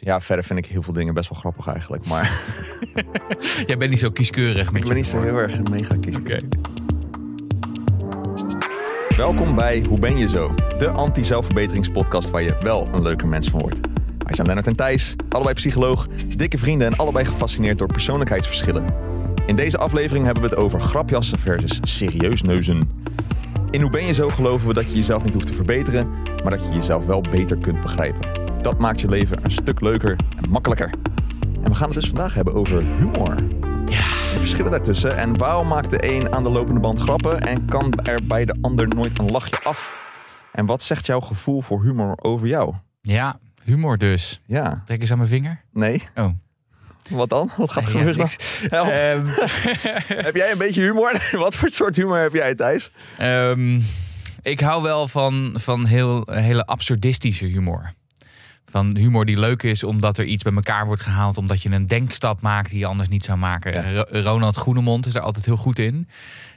Ja, verder vind ik heel veel dingen best wel grappig eigenlijk. Maar Jij bent niet zo kieskeurig met ik je ben niet zo heel erg mega kies. Oké. Welkom bij Hoe ben je zo? De anti-zelfverbeteringspodcast waar je wel een leuke mens van wordt. Wij zijn Lennart en Thijs, allebei psycholoog, dikke vrienden en allebei gefascineerd door persoonlijkheidsverschillen. In deze aflevering hebben we het over grapjassen versus serieus neuzen. In Hoe ben je zo geloven we dat je jezelf niet hoeft te verbeteren, maar dat je jezelf wel beter kunt begrijpen. Dat maakt je leven een stuk leuker en makkelijker. En we gaan het dus vandaag hebben over humor. Ja. De verschillen daartussen en waarom maakt de een aan de lopende band grappen en kan er bij de ander nooit een lachje af? En wat zegt jouw gevoel voor humor over jou? ja, humor dus. Ja, Trek eens aan mijn vinger. nee. Oh. Wat dan? Wat gaat er Ja, gebeuren? Ehm, heb jij een beetje humor? wat voor soort humor heb jij, Thijs? Ehm, ik hou wel van, van heel, hele absurdistische humor. Van humor die leuk is omdat er iets bij elkaar wordt gehaald. Omdat je een denkstap maakt die je anders niet zou maken. Ja. Ronald Groenemond is daar altijd heel goed in.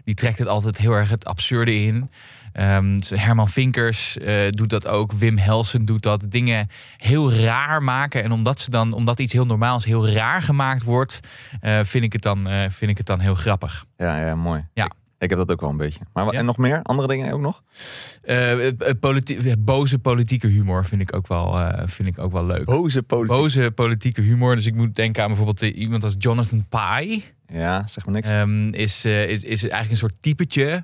Die trekt het altijd heel erg het absurde in. Ehm, Herman Vinkers eh, doet dat ook. Wim Helsen doet dat. Dingen heel raar maken. En omdat, ze dan, omdat iets heel normaals heel raar gemaakt wordt, eh, vind, ik het dan, eh, vind ik het dan heel grappig. Ja, ja, mooi. Ja. Ik, ik heb dat ook wel een beetje. Maar en nog meer? Andere dingen ook nog? Politi- boze politieke humor vind ik ook wel, vind ik ook wel leuk. Boze. Boze politieke humor. Dus ik moet denken aan bijvoorbeeld iemand als Jonathan Pye. Ja, zeg maar niks. Ehm, is, is, is eigenlijk een soort typetje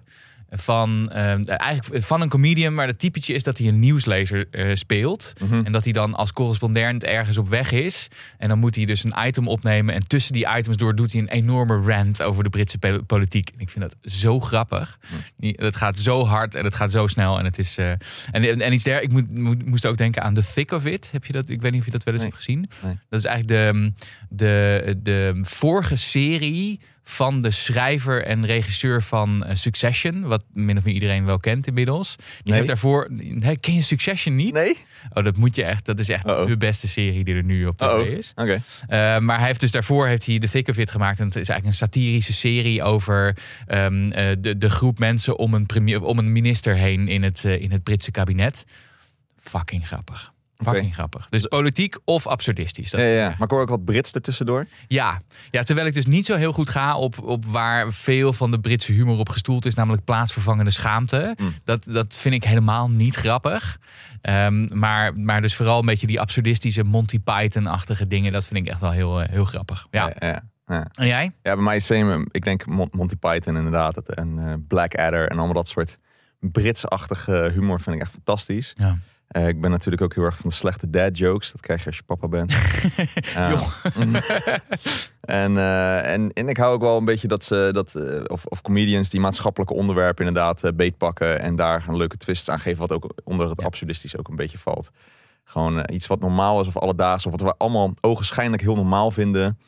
van, ehm, eigenlijk van een comedian. Maar dat typetje is dat hij een nieuwslezer eh, speelt. Mhm. En dat hij dan als correspondent ergens op weg is. En dan moet hij dus een item opnemen. En tussen die items door doet hij een enorme rant over de Britse politiek. En ik vind dat zo grappig. Die- Het gaat zo hard en het gaat zo snel. En het is. eh, en, en iets der. Ik moet, moet- moest ook denken aan The Thick of It. Heb je dat? Ik weet niet of je dat wel eens Nee. hebt gezien. Nee. Dat is eigenlijk de, de, de vorige serie van de schrijver en regisseur van eh, Succession. Wat min of meer iedereen wel kent inmiddels. Die Nee. heeft daarvoor. Ken je Succession niet? Nee? Oh, dat moet je echt. Dat is echt Uh-oh. de beste serie die er nu op tv Oh, is. Oké. Eh, maar hij heeft dus daarvoor heeft hij The Thick of It gemaakt. En het is eigenlijk een satirische serie over ehm, eh, de, de groep mensen om een, premier, om een minister heen in het, in het Britse kabinet. Fucking grappig. Fucking grappig. Dus politiek of absurdistisch. Dat Ja, ja, maar ik hoor ook wat Brits ertussendoor. Ja. ja, terwijl ik dus niet zo heel goed ga op, op waar veel van de Britse humor op gestoeld is, namelijk plaatsvervangende schaamte. Mm. Dat, dat vind ik helemaal niet grappig. Ehm, maar, maar dus vooral een beetje die absurdistische Monty Python-achtige dingen, dat vind ik echt wel heel, eh, heel grappig. Ja. Ja. En jij? Ja, bij mij is same. Ik denk Mon- Monty Python inderdaad. En eh, Blackadder en allemaal dat soort Brits-achtige humor vind ik echt fantastisch. Ja. Eh, ik ben natuurlijk ook heel erg van de slechte dad jokes. Dat krijg je als je papa bent. En, eh, en, en ik hou ook wel een beetje dat ze, dat, eh, of, of comedians die maatschappelijke onderwerpen inderdaad beetpakken. En daar een leuke twist aan geven. Wat ook onder het Ja. absurdistisch ook een beetje valt. Gewoon iets wat normaal is of alledaags. Of wat we allemaal ogenschijnlijk heel normaal vinden.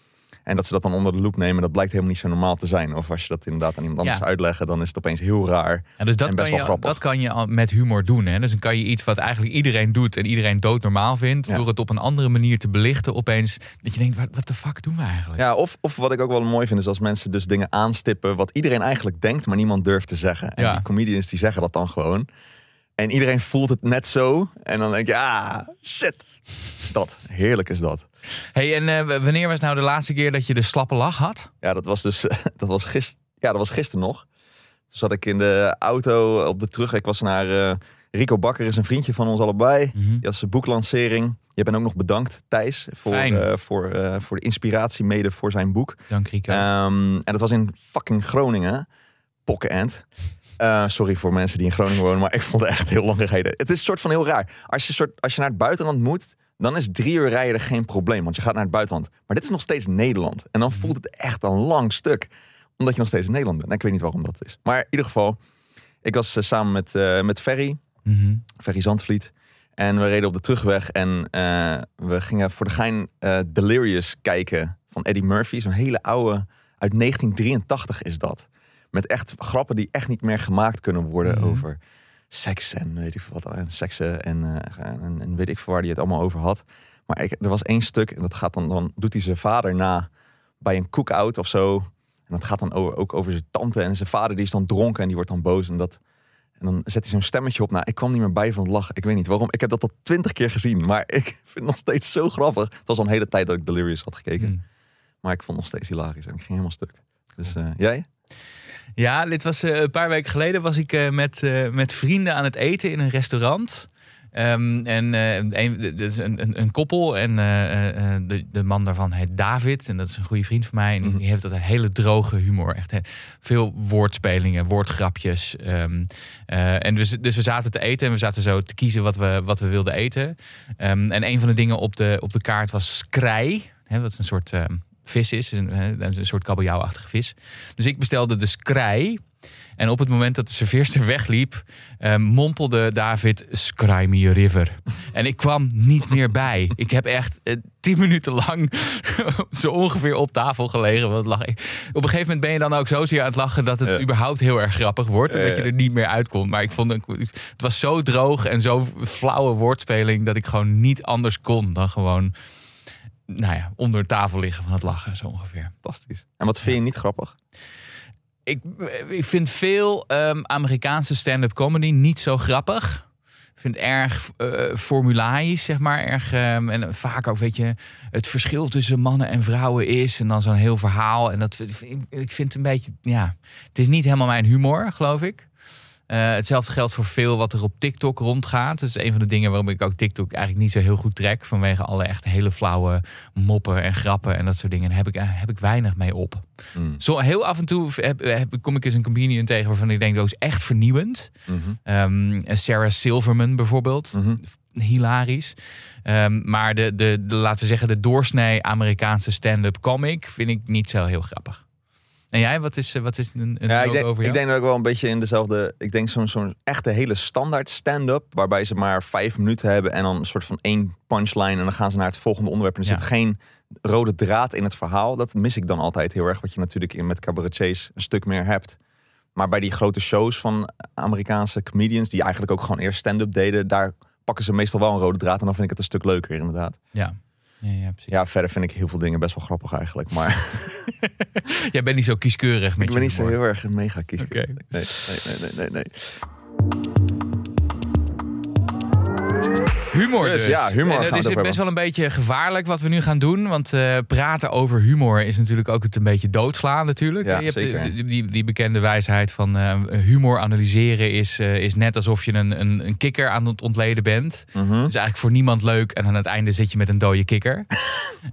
En dat ze dat dan onder de loep nemen. Dat blijkt helemaal niet zo normaal te zijn. Of als je dat inderdaad aan iemand anders Ja. uitleggen. Dan is het opeens heel raar. Ja, dus dat En best kan, wel je, grappig. dat kan je met humor doen. Hè? Dus dan kan je iets wat eigenlijk iedereen doet en iedereen doodnormaal vindt, Ja. door het op een andere manier te belichten, opeens dat je denkt, wat wat de fuck doen we eigenlijk? Ja, of, of wat ik ook wel mooi vind is als mensen dus dingen aanstippen wat iedereen eigenlijk denkt, maar niemand durft te zeggen. En Ja. die comedians die zeggen dat dan gewoon. En iedereen voelt het net zo. En dan denk je, ah, shit. Dat, heerlijk is dat. Hey, en eh, wanneer was nou de laatste keer dat je de slappe lach had? Ja, dat was dus, dat was gisteren. Ja, dat was gisteren nog. Toen zat ik in de auto op de terug. Ik was naar eh, Rico Bakker, is een vriendje van ons allebei. Mhm. Die had zijn boeklancering. Je bent ook nog bedankt, Thijs, voor, eh, voor, voor de inspiratie mede voor zijn boek. Dank Rico. Ehm, en dat was in fucking Groningen. Pokkenend. Sorry voor mensen die in Groningen wonen, maar ik vond het echt heel lang gereden. Het is een soort van heel raar. Als je, soort, als je naar het buitenland moet, dan is drie uur rijden geen probleem, want je gaat naar het buitenland. Maar dit is nog steeds Nederland. En dan voelt het echt een lang stuk, omdat je nog steeds in Nederland bent. En ik weet niet waarom dat is. Maar in ieder geval, ik was eh, samen met, eh, met Ferry, Mhm. Ferry Zandvliet. En we reden op de terugweg en eh, we gingen voor de gein Delirious kijken van Eddie Murphy. Zo'n hele oude, uit 1983 is dat. Met echt grappen die echt niet meer gemaakt kunnen worden Mhm. over seks en weet ik veel wat. En seksen en, eh, en, en weet ik veel waar hij het allemaal over had. Maar ik, er was één stuk en dat gaat dan, dan doet hij zijn vader na bij een cookout of zo. En dat gaat dan over, ook over zijn tante en zijn vader die is dan dronken en die wordt dan boos. En dat, En dan zet hij zo'n stemmetje op. Nou, ik kwam niet meer bij van het lachen. Ik weet niet waarom. Ik heb dat al twintig keer gezien. Maar ik vind het nog steeds zo grappig. Het was al een hele tijd dat ik Delirious had gekeken. Mm. Maar ik vond het nog steeds hilarisch. En ik ging helemaal stuk. Dus eh, jij? Ja, dit was eh, een paar weken geleden was ik eh, met, eh, met vrienden aan het eten in een restaurant. Ehm, en een, is een, een, een koppel en de, de man daarvan heet David. En dat is een goede vriend van mij. En Mhm. die heeft dat een hele droge humor. Echt veel woordspelingen, woordgrapjes. Ehm, eh, en dus, dus we zaten te eten en we zaten zo te kiezen wat we, wat we wilden eten. Ehm, en een van de dingen op de, op de kaart was skrei. Hè, wat een soort vis is. Een, een soort kabeljauwachtige vis. Dus ik bestelde de skrei. En op het moment dat de serveerster wegliep, eh, mompelde David Scry me river. En ik kwam niet meer bij. Ik heb echt eh, tien minuten lang zo ongeveer op tafel gelegen. Want lag ik. Op een gegeven moment ben je dan ook zo zeer aan het lachen dat het Ja. überhaupt heel erg grappig wordt. Omdat je er niet meer uitkomt. Maar ik vond het, het was zo droog en zo flauwe woordspeling dat ik gewoon niet anders kon dan gewoon nou ja, onder tafel liggen van het lachen, zo ongeveer. Fantastisch. En wat vind je niet grappig? Ik, ik vind veel ehm, Amerikaanse stand-up comedy niet zo grappig. Ik vind het erg eh formulaisch, zeg maar. Erg, ehm, en vaak ook, weet je, het verschil tussen mannen en vrouwen is. En dan zo'n heel verhaal. En dat, ik vind het een beetje, ja, het is niet helemaal mijn humor, geloof ik. Eh, hetzelfde geldt voor veel wat er op TikTok rondgaat. Dat is een van de dingen waarom ik ook TikTok eigenlijk niet zo heel goed trek. Vanwege alle echt hele flauwe moppen en grappen en dat soort dingen. Daar heb ik, eh, heb ik weinig mee op. Mm. Zo heel af en toe heb, heb- kom ik eens een comedian tegen waarvan ik denk dat is echt vernieuwend. Mhm. Ehm, Sarah Silverman bijvoorbeeld. Mhm. Hilarisch. Ehm, maar de, de, de, laten we zeggen, de doorsnee Amerikaanse stand-up comic vind ik niet zo heel grappig. En jij, wat is, eh, wat is een, een Ja, ik denk, over ik jou? denk dat ik wel een beetje in dezelfde. Ik denk zo'n zo'n echte hele standaard stand-up. Waarbij ze maar vijf minuten hebben en dan een soort van één punchline. En dan gaan ze naar het volgende onderwerp. En er Ja. zit geen rode draad in het verhaal. Dat mis ik dan altijd heel erg. Wat je natuurlijk in met cabaretiers een stuk meer hebt. Maar bij die grote shows van Amerikaanse comedians. die eigenlijk ook gewoon eerst stand-up deden. daar pakken ze meestal wel een rode draad. En dan vind ik het een stuk leuker, inderdaad. Ja. Ja, ja, precies. Ja, verder vind ik heel veel dingen best wel grappig eigenlijk. Maar Jij bent niet zo kieskeurig met ik je ben niet zo heel erg mega. Oké. Nee, nee, nee, nee, nee, Humor Dus, dus. ja, humor En gaan het is best wel een beetje gevaarlijk wat we nu gaan doen. Want eh, praten over humor is natuurlijk ook het een beetje doodslaan natuurlijk. Ja, je hebt zeker. die, die, die bekende wijsheid van eh, humor analyseren is, eh, is net alsof je een, een, een kikker aan het ontleden bent. Het is eigenlijk voor niemand leuk en aan het einde zit je met een dode kikker.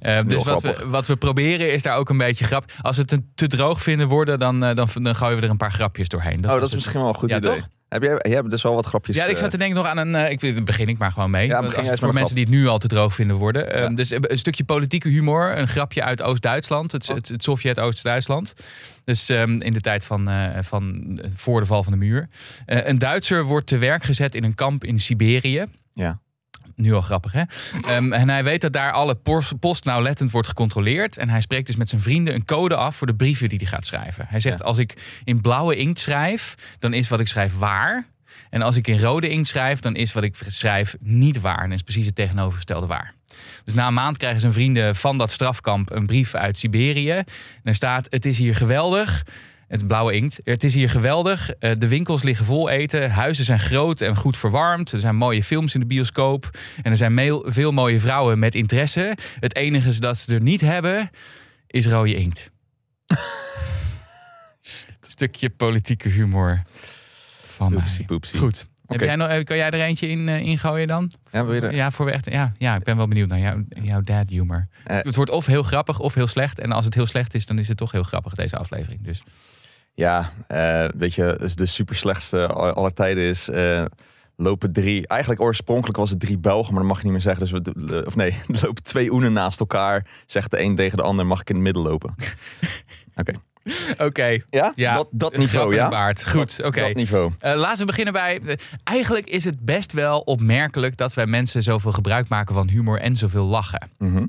Eh, dus wat we, wat we proberen is daar ook een beetje grap. Als we het een te droog vinden worden, dan, eh, dan, dan gooien we er een paar grapjes doorheen. Oh, was dat is het. misschien wel een goed Ja, idee. toch? Heb jij, jij hebt dus wel wat grapjes. Ja, ik eh, zat te denken nog aan een. eh, ik, begin ik maar gewoon mee. Ja, begin als het voor mensen die het nu al te droog vinden worden. Eh, Ja. Dus een stukje politieke humor. Een grapje uit Oost-Duitsland. Het, het, het Sovjet-Oost-Duitsland. Dus ehm, in de tijd van, eh, van eh, voor de val van de muur. Eh, een Duitser wordt te werk gezet in een kamp in Siberië. Ja. Nu al grappig, hè? Ehm, en hij weet dat daar alle post, post nauwlettend wordt gecontroleerd. En hij spreekt dus met zijn vrienden een code af voor de brieven die hij gaat schrijven. Hij zegt, Ja. als ik in blauwe inkt schrijf, dan is wat ik schrijf waar. En als ik in rode inkt schrijf, dan is wat ik schrijf niet waar. En dat is precies het tegenovergestelde waar. Dus na een maand krijgen zijn vrienden van dat strafkamp een brief uit Siberië. En er staat, het is hier geweldig. Het blauwe inkt. Het is hier geweldig. Eh, De winkels liggen vol eten. Huizen zijn groot en goed verwarmd. Er zijn mooie films in de bioscoop. En er zijn veel mooie vrouwen met interesse. Het enige dat ze er niet hebben, is rode inkt. Stukje politieke humor van Oepsie mij. Goed. Heb jij nog, eh, kan jij er eentje in eh, ingooien dan? Ja, wil je er- Ja, voor we echt, ja, ja, ik ben wel benieuwd naar jouw, jouw dad humor. Het wordt of heel grappig of heel slecht. En als het heel slecht is, dan is het toch heel grappig deze aflevering. Dus Ja, eh, weet je, dus de super slechtste aller tijden is. eh, lopen drie. Eigenlijk oorspronkelijk was het drie Belgen, maar dat mag je niet meer zeggen. Dus we, eh, of nee, er lopen twee oenen naast elkaar. Zegt de een tegen de ander: mag ik in het midden lopen? Oké. oké. Ja? Ja, dat, dat niveau, ja? Waard. Goed, oké. Dat niveau. Eh, laten we beginnen bij. eh, eigenlijk is het best wel opmerkelijk dat wij mensen zoveel gebruik maken van humor en zoveel lachen. Mhm.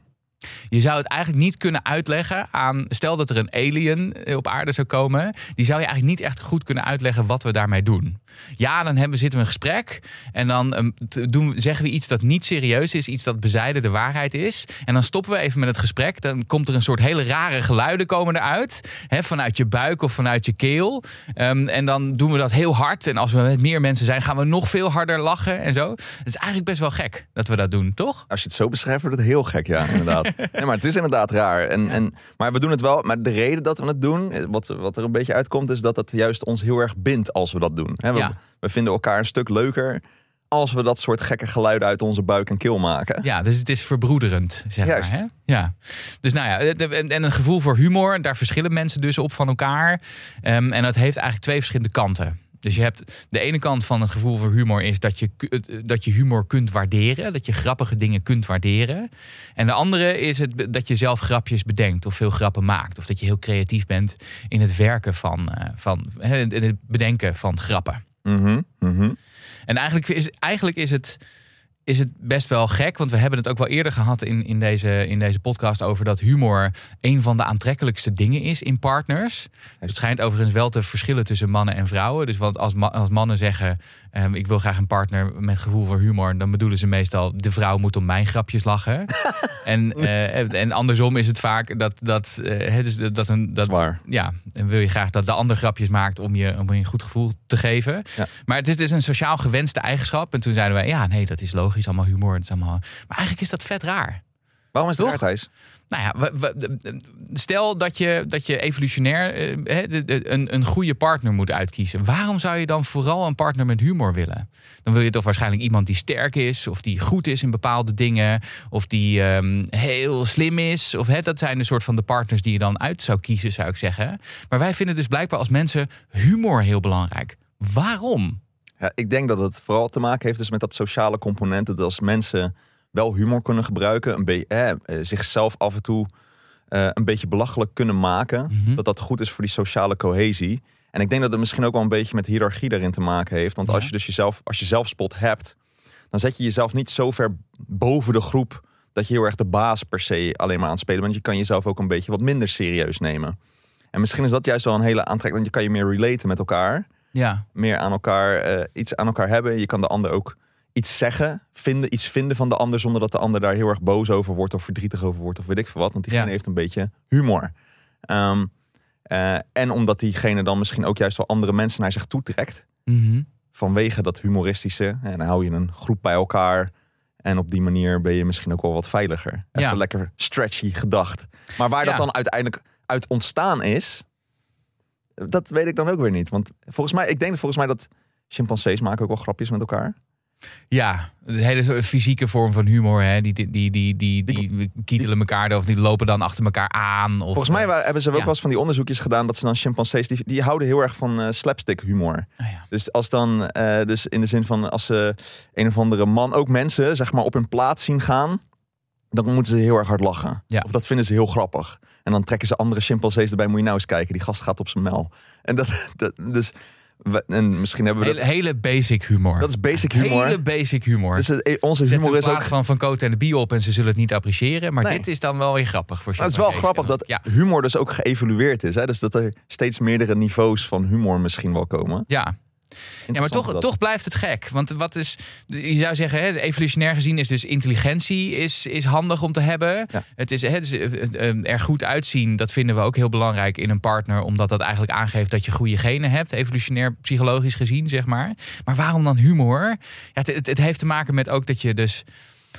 Je zou het eigenlijk niet kunnen uitleggen aan. Stel dat er een alien eh, op aarde zou komen. Die zou je eigenlijk niet echt goed kunnen uitleggen wat we daarmee doen. Ja, dan hebben, zitten we een gesprek. En dan um, doen, zeggen we iets dat niet serieus is. Iets dat bezijden de waarheid is. En dan stoppen we even met het gesprek. Dan komt er een soort hele rare geluiden komen eruit. Hè, vanuit je buik of vanuit je keel. Um, en dan doen we dat heel hard. En als we met meer mensen zijn, gaan we nog veel harder lachen en zo. Het is eigenlijk best wel gek dat we dat doen, toch? Als je het zo beschrijft, wordt het heel gek, ja, inderdaad. nee, maar het is inderdaad raar. En, en, maar we doen het wel. Maar de reden dat we het doen, wat, wat er een beetje uitkomt, is dat het juist ons heel erg bindt als we dat doen. we, ja. we vinden elkaar een stuk leuker als we dat soort gekke geluiden uit onze buik en keel maken. Ja, dus het is verbroederend, zeg Juist. maar. Hè? Ja. Dus nou ja, en een gevoel voor humor, daar verschillen mensen dus op van elkaar. Um, en dat heeft eigenlijk twee verschillende kanten. Dus je hebt de ene kant van het gevoel voor humor is dat je, dat je humor kunt waarderen. Dat je grappige dingen kunt waarderen. En de andere is het dat je zelf grapjes bedenkt of veel grappen maakt. Of dat je heel creatief bent in het werken van, uh, van in het bedenken van grappen. Mm -hmm, En eigenlijk is, eigenlijk is het is het best wel gek. Want we hebben het ook wel eerder gehad in, in, deze, in deze podcast over dat humor een van de aantrekkelijkste dingen is in partners. Het schijnt overigens wel te verschillen tussen mannen en vrouwen. Dus want als, als mannen zeggen: um, Ik wil graag een partner met gevoel voor humor, dan bedoelen ze meestal: De vrouw moet om mijn grapjes lachen. en, uh, en andersom is het vaak dat. dat, uh, dus dat, een, dat Zwaar. Ja, en wil je graag dat de ander grapjes maakt om je, om je een goed gevoel te geven. Ja. Maar het is dus een sociaal gewenste eigenschap. En toen zeiden wij: Ja, nee, dat is logisch is allemaal humor. Het is allemaal... Maar eigenlijk is dat vet raar. Waarom is het raar, Thijs? Nou ja, we, we, stel dat je, dat je evolutionair eh, een, een goede partner moet uitkiezen. Waarom zou je dan vooral een partner met humor willen? Dan wil je toch waarschijnlijk iemand die sterk is, of die goed is in bepaalde dingen, of die um, heel slim is. Of, hè, dat zijn de soort van de partners die je dan uit zou kiezen, zou ik zeggen. Maar wij vinden dus blijkbaar als mensen humor heel belangrijk. Waarom? Ja, ik denk dat het vooral te maken heeft dus met dat sociale component. Dat als mensen wel humor kunnen gebruiken, een beetje eh, zichzelf af en toe eh, een beetje belachelijk kunnen maken, Mhm. dat dat goed is voor die sociale cohesie. En ik denk dat het misschien ook wel een beetje met hiërarchie daarin te maken heeft. Want Ja. als je dus jezelf, als je zelfspot hebt, dan zet je jezelf niet zo ver boven de groep dat je heel erg de baas per se alleen maar aan het spelen bent. Je kan jezelf ook een beetje wat minder serieus nemen. En misschien is dat juist wel een hele aantrekking, want je kan je meer relaten met elkaar Ja, meer aan elkaar, eh, iets aan elkaar hebben. Je kan de ander ook iets zeggen, vinden, iets vinden van de ander zonder dat de ander daar heel erg boos over wordt of verdrietig over wordt of weet ik veel wat. Want diegene Ja. heeft een beetje humor. Ehm, eh, en omdat diegene dan misschien ook juist wel andere mensen naar zich toe trekt. Mhm. Vanwege dat humoristische. En dan hou je een groep bij elkaar. En op die manier ben je misschien ook wel wat veiliger. Even Ja. lekker stretchy gedacht. Maar waar dat dan uiteindelijk uit ontstaan is, dat weet ik dan ook weer niet. Want volgens mij, ik denk volgens mij dat chimpansees maken ook wel grapjes met elkaar. Ja, een hele fysieke vorm van humor. Hè? Die, die, die, die, die, die kietelen elkaar of die lopen dan achter elkaar aan. Of, Volgens mij eh, hebben ze ook ja. wel eens van die onderzoekjes gedaan dat ze dan chimpansees die, die houden heel erg van eh, slapstick humor. ah ja. Dus als dan, eh, dus in de zin van als ze een of andere man, ook mensen, zeg maar op hun plaats zien gaan, dan moeten ze heel erg hard lachen. Ja. Of dat vinden ze heel grappig. En dan trekken ze andere chimpansees erbij. Moet je nou eens kijken, die gast gaat op zijn mel. En dat, dat dus, we- en misschien hebben we hele, dat. hele basic humor. Dat is basic humor. Hele basic humor. Dus het- onze Zet humor is ook. van Van Cote en de Bie op en ze zullen het niet appreciëren. Maar Nee. dit is dan wel weer grappig voor Maar het is wel grappig dat Ja, humor dus ook geëvalueerd is. Hè? Dus dat er steeds meerdere niveaus van humor misschien wel komen. ja. Ja, maar toch, toch blijft het gek. Want wat is, je zou zeggen, hè, evolutionair gezien is dus intelligentie is, is handig om te hebben. Ja. Het is hè, dus, eh, eh, er goed uitzien, dat vinden we ook heel belangrijk in een partner. Omdat dat eigenlijk aangeeft dat je goede genen hebt, evolutionair psychologisch gezien, zeg maar. Maar waarom dan humor? Ja, het, het, het heeft te maken met ook dat je dus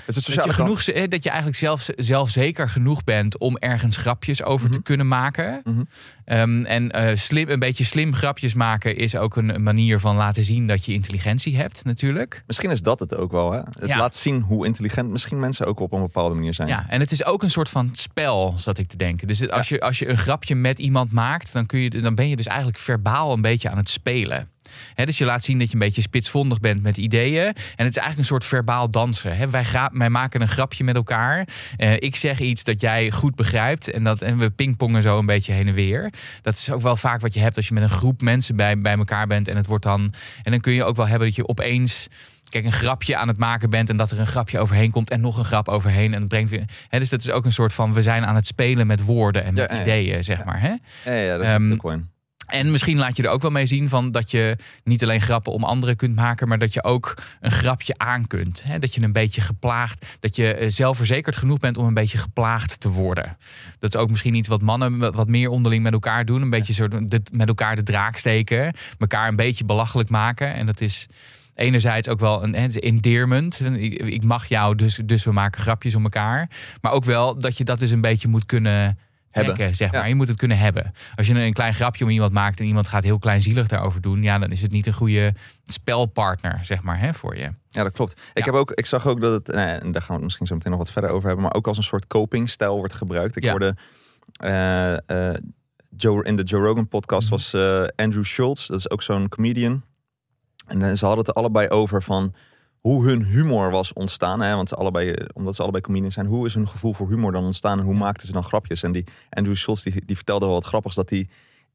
Het is dat je, genoeg, dat je eigenlijk zelf, zelfzeker genoeg bent om ergens grapjes over te kunnen maken. Mhm. Ehm, en eh, slim, een beetje slim grapjes maken is ook een manier van laten zien dat je intelligentie hebt, natuurlijk. Misschien is dat het ook wel. Hè? Het Ja. laat zien hoe intelligent misschien mensen ook op een bepaalde manier zijn. Ja, en het is ook een soort van spel, zat ik te denken. Dus het- als, je, als je een grapje met iemand maakt, dan, kun je, dan ben je dus eigenlijk verbaal een beetje aan het spelen. Dus je laat zien dat je een beetje spitsvondig bent met ideeën. En het is eigenlijk een soort verbaal dansen. Hè. Wij, gra- wij maken een grapje met elkaar. Eh, ik zeg iets dat jij goed begrijpt. En, dat, en we pingpongen zo een beetje heen en weer. Dat is ook wel vaak wat je hebt als je met een groep mensen bij, bij elkaar bent. En het wordt dan. En dan kun je ook wel hebben dat je opeens kijk, een grapje aan het maken bent en dat er een grapje overheen komt en nog een grap overheen en het brengt weer. Hè, dus dat is ook een soort van we zijn aan het spelen met woorden en met ja, ja. ideeën, zeg maar. Hè? Ja, ja, dat is Ehm, ook wel in. En misschien laat je er ook wel mee zien van dat je niet alleen grappen om anderen kunt maken, maar dat je ook een grapje aan kunt. Hè? Dat je een beetje geplaagd, dat je eh, zelfverzekerd genoeg bent om een beetje geplaagd te worden. Dat is ook misschien iets wat mannen wat meer onderling met elkaar doen. Een beetje de, met elkaar de draak steken, elkaar een beetje belachelijk maken. En dat is enerzijds ook wel een, endearment. Ik, ik mag jou, dus, dus we maken grapjes om elkaar. Maar ook wel dat je dat dus een beetje moet kunnen Hebben. zeg Ja. maar. Je moet het kunnen hebben. Als je een klein grapje om iemand maakt en iemand gaat heel kleinzielig daarover doen, ja, dan is het niet een goede spelpartner, zeg maar, hè, voor je. Ja, dat klopt. Ik, heb ook, ik zag ook dat het, eh, en daar gaan we het misschien zo meteen nog wat verder over hebben, maar ook als een soort copingstijl wordt gebruikt. Ik Ja. hoorde eh, eh, Joe, in de Joe Rogan podcast Mhm. was eh, Andrew Schultz, dat is ook zo'n comedian. En ze hadden het er allebei over van hoe hun humor was ontstaan. Hè? Want ze allebei, eh, omdat ze allebei comedians zijn, hoe is hun gevoel voor humor dan ontstaan en hoe maakten ze dan grapjes? En die Andrew Schultz die, die vertelde wel wat grappigs dat hij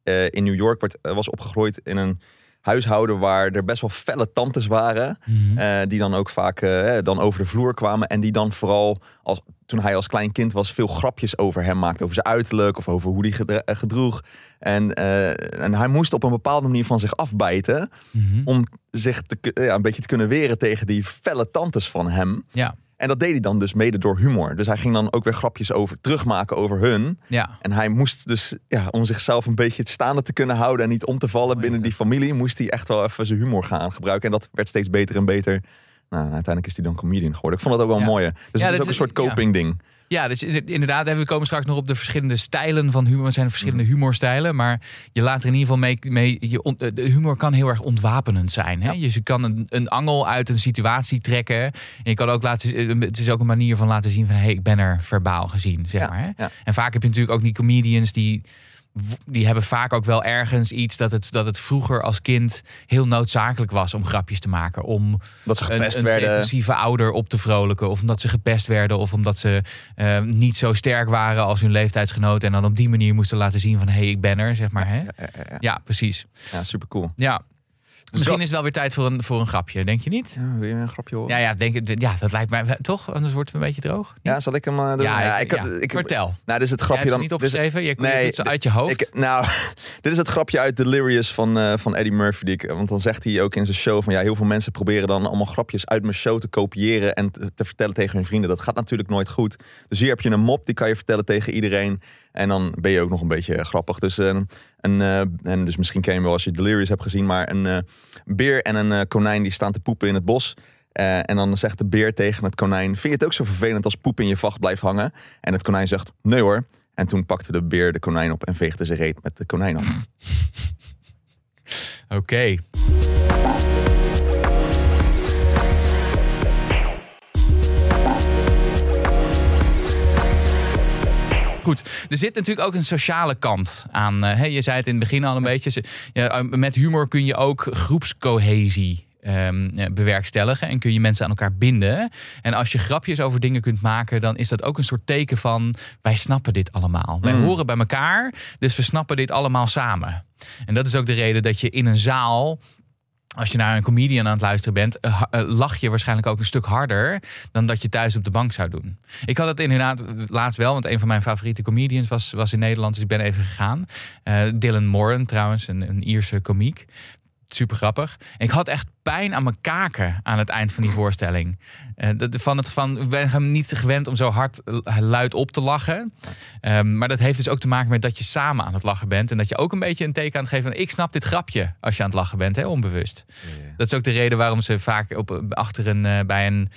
eh, in New York werd, eh, was opgegroeid in een huishouden waar er best wel felle tantes waren. Eh, die dan ook vaak dan over de vloer kwamen. En die dan vooral, als, toen hij als klein kind was, veel grapjes over hem maakte. Over zijn uiterlijk of over hoe hij eh, gedroeg. En, eh, en hij moest op een bepaalde manier van zich afbijten. Mhm. Om zich te, ja, een beetje te kunnen weren tegen die felle tantes van hem. Ja, En dat deed hij dan dus mede door humor. Dus hij ging dan ook weer grapjes over terugmaken over hun. ja. En hij moest dus, ja, om zichzelf een beetje het staande te kunnen houden en niet om te vallen binnen die familie, moest hij echt wel even zijn humor gaan gebruiken. En dat werd steeds beter en beter. Nou, uiteindelijk is hij dan comedian geworden. Ik vond dat ook wel mooie. Dus het is ook een soort coping ding. Ja, dus inderdaad, we komen straks nog op de verschillende stijlen van humor. Er zijn verschillende humorstijlen, maar je laat er in ieder geval mee... mee je on- de humor kan heel erg ontwapenend zijn. Hè? Dus je kan een, een angel uit een situatie trekken. En je kan ook laten, het is ook een manier van laten zien van... hé, hey, ik ben er verbaal gezien, zeg Ja, maar. Hè? ja. En vaak heb je natuurlijk ook die comedians die... Die hebben vaak ook wel ergens iets dat het, dat het vroeger als kind heel noodzakelijk was om grapjes te maken. Om Dat ze een, gepest een werden. depressieve ouder op te vrolijken. Of omdat ze gepest werden. Of omdat ze eh, niet zo sterk waren als hun leeftijdsgenoten. En dan op die manier moesten laten zien van... hé, hey, ik ben er, zeg maar. Hè? Ja, ja, ja. Ja, precies. ja, super cool. Ja. Misschien dat- is het wel weer tijd voor een, voor een grapje, denk je niet? Ja, wil je een grapje horen? Ja, ja, denk, het- ja, dat lijkt mij toch? Anders wordt het een beetje droog. Ja, zal ik hem doen? Ja, ik, had- ik, Vertel. Nou, dit is het Jij grapje hebt dan. het niet dit is- opgeschreven? Je, Nee, doet ze uit je hoofd? Ik, nou, dit is het grapje uit Delirious van, eh, van Eddie Murphy. Die ik, want dan zegt hij ook in zijn show van ja, heel veel mensen proberen dan allemaal grapjes uit mijn show te kopiëren en te, te vertellen tegen hun vrienden. Dat gaat natuurlijk nooit goed. Dus hier heb je een mop, die kan je vertellen tegen iedereen. En dan ben je ook nog een beetje grappig. Dus, eh, een, eh, en dus misschien ken je wel als je Delirious hebt gezien, maar een eh, beer en een eh, konijn die staan te poepen in het bos. Eh, en dan zegt de beer tegen het konijn: Vind je het ook zo vervelend als poep in je vacht blijft hangen? En het konijn zegt: Nee hoor. En toen pakte de beer de konijn op en veegde zijn reet met de konijn af. Oké. Goed, er zit natuurlijk ook een sociale kant aan. eh, je zei het in het begin al een beetje. ja, eh, met humor kun je ook groepscohesie ehm, eh, bewerkstelligen en kun je mensen aan elkaar binden. En als je grapjes over dingen kunt maken, dan is dat ook een soort teken van wij snappen dit allemaal. Wij Mm. horen bij elkaar, dus we snappen dit allemaal samen. En dat is ook de reden dat je in een zaal als je naar een comedian aan het luisteren bent, eh, eh, lach je waarschijnlijk ook een stuk harder dan dat je thuis op de bank zou doen. Ik had het inderdaad laatst wel, want een van mijn favoriete comedians was, was in Nederland, dus ik ben even gegaan. Eh, Dylan Moran trouwens, een, een Ierse komiek. Super grappig. En ik had echt pijn aan mijn kaken aan het eind van die voorstelling. Eh, van het, van, ik ben hem niet gewend om zo hard eh, luid op te lachen. Ehm, maar dat heeft dus ook te maken met dat je samen aan het lachen bent. En dat je ook een beetje een teken aan het geven van... ik snap dit grapje als je aan het lachen bent, hè, onbewust. Dat is ook de reden waarom ze vaak op, achter een, eh, bij een...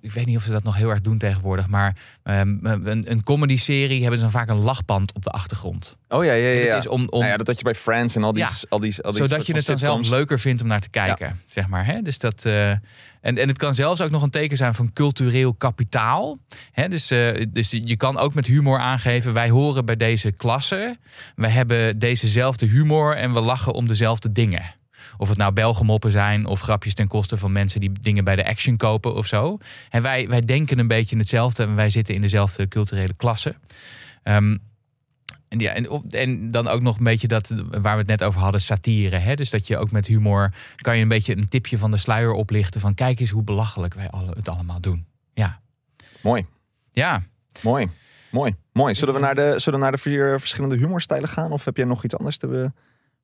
Ik weet niet of ze dat nog heel erg doen tegenwoordig. Maar ehm, een, een comedy-serie hebben ze dan vaak een lachband op de achtergrond. Oh ja, ja, ja. Het is om, om, Nou ja, dat had je bij Friends en al die, Ja. al die, al die zodat je het dan zelf leuker vindt om naar te kijken, zeg maar. Hè? Dus dat, eh, en, en het kan zelfs ook nog een teken zijn van cultureel kapitaal. Hè? Dus, eh, dus je kan ook met humor aangeven, wij horen bij deze klasse. Wij hebben dezezelfde humor en we lachen om dezelfde dingen. Of het nou Belgemoppen zijn of grapjes ten koste van mensen die dingen bij de Action kopen of zo. En wij, wij denken een beetje hetzelfde en wij zitten in dezelfde culturele klasse. Ehm, en, ja, en, dan ook nog een beetje dat waar we het net over hadden, satire. Hè? Dus dat je ook met humor kan je een beetje een tipje van de sluier oplichten van kijk eens hoe belachelijk wij alle, het allemaal doen. Ja, Mooi, ja. mooi, mooi, mooi. Zullen we naar de, zullen we naar de vier verschillende humorstijlen gaan? Of heb jij nog iets anders te... Be...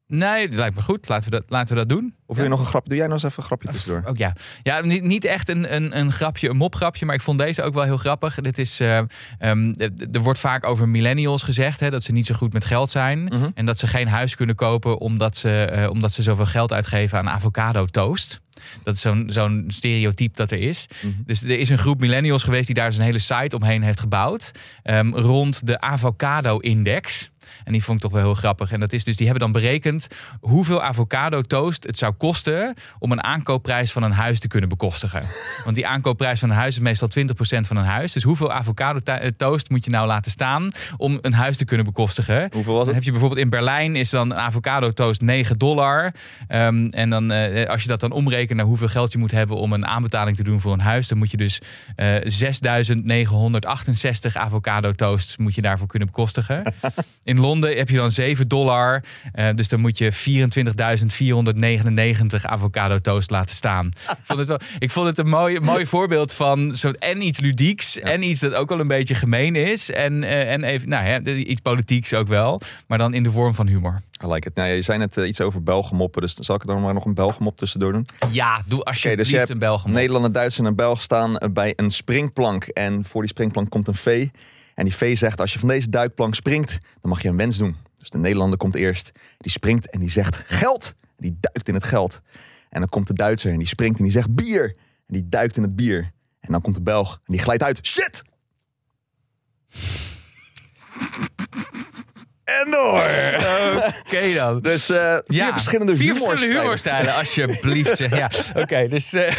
Nee, dat lijkt me goed. Laten we dat, laten we dat doen. Of wil je nog een grapje? Doe jij nog eens even een grapje tussendoor? Ook ja. Ja, niet, niet echt een, een, een grapje, een mopgrapje, maar ik vond deze ook wel heel grappig. Dit is, eh, ehm, er wordt vaak over millennials gezegd hè, dat ze niet zo goed met geld zijn. Mhm. En dat ze geen huis kunnen kopen omdat ze, eh, omdat ze zoveel geld uitgeven aan avocado toast. Dat is zo'n zo'n stereotype dat er is. Mhm. Dus er is een groep millennials geweest die daar zijn hele site omheen heeft gebouwd. ehm, rond de avocado-index. En die vond ik toch wel heel grappig. En dat is dus, die hebben dan berekend hoeveel avocado toast het zou kosten om een aankoopprijs van een huis te kunnen bekostigen. Want die aankoopprijs van een huis is meestal 20% van een huis. Dus hoeveel avocado eh, toast moet je nou laten staan om een huis te kunnen bekostigen? Hoeveel was Dan het? heb je bijvoorbeeld in Berlijn is dan een avocado toast 9 dollar. Ehm, en dan eh, als je dat dan omrekent naar hoeveel geld je moet hebben om een aanbetaling te doen voor een huis, dan moet je dus eh 6.968 avocado toasts moet je daarvoor kunnen bekostigen. In Londen heb je dan 7 dollar. eh, dus dan moet je 24.499 avocado toast laten staan. Ik vond het, wel, ik vond het een mooi, mooi voorbeeld van zo, en iets ludieks en iets dat ook wel een beetje gemeen is. En, eh, en even, nou ja, iets politieks ook wel. Maar dan in de vorm van humor. I like it. Nou, je zei net eh, iets over Belgemoppen, dus zal ik er dan maar nog een Belgemop tussendoor doen. Ja, doe alsjeblieft dus je een Belgen. Nederlander, Duitser en Belg staan bij een springplank. En voor die springplank komt een vee. En die vee zegt, als je van deze duikplank springt, dan mag je een wens doen. Dus de Nederlander komt eerst. Die springt en die zegt geld. En die duikt in het geld. En dan komt de Duitser en die springt en die zegt bier. En die duikt in het bier. En dan komt de Belg en die glijdt uit. Shit! En door. Oké dan. Dus eh, vier verschillende vier humorstijlen. verschillende humorstijlen, alsjeblieft. zeg. Ja, oké. dus, eh,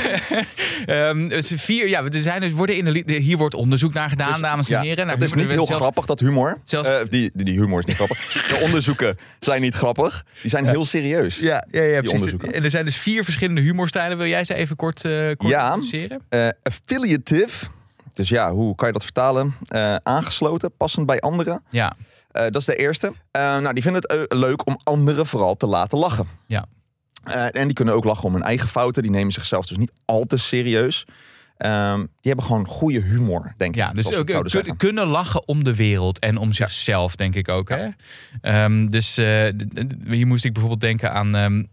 ehm, dus vier, ja, er zijn, er worden in de, hier wordt onderzoek naar gedaan, Dus, dames en ja, heren. Naar Het is niet heel zelfs- grappig, dat humor. zelfs- Eh, die, die, humor is niet grappig. De onderzoeken zijn niet grappig. Die zijn heel serieus. Ja, ja, ja precies. onderzoeken. En er zijn dus vier verschillende humorstijlen. Wil jij ze even kort, kort Ja. affiliative. Dus ja, hoe kan je dat vertalen? Eh, aangesloten, passend bij anderen. Ja, Eh, dat is de eerste. Eh, nou, die vinden het leuk om anderen vooral te laten lachen. ja. En die kunnen ook lachen om hun eigen fouten. Die nemen zichzelf dus niet al te serieus. Ehm, die hebben gewoon goede humor, denk ik. Ja, dus ook kun- zeggen. kunnen lachen om de wereld en om zichzelf, denk ik ook. Hè? Ehm, dus hier moest ik bijvoorbeeld denken aan. ehm,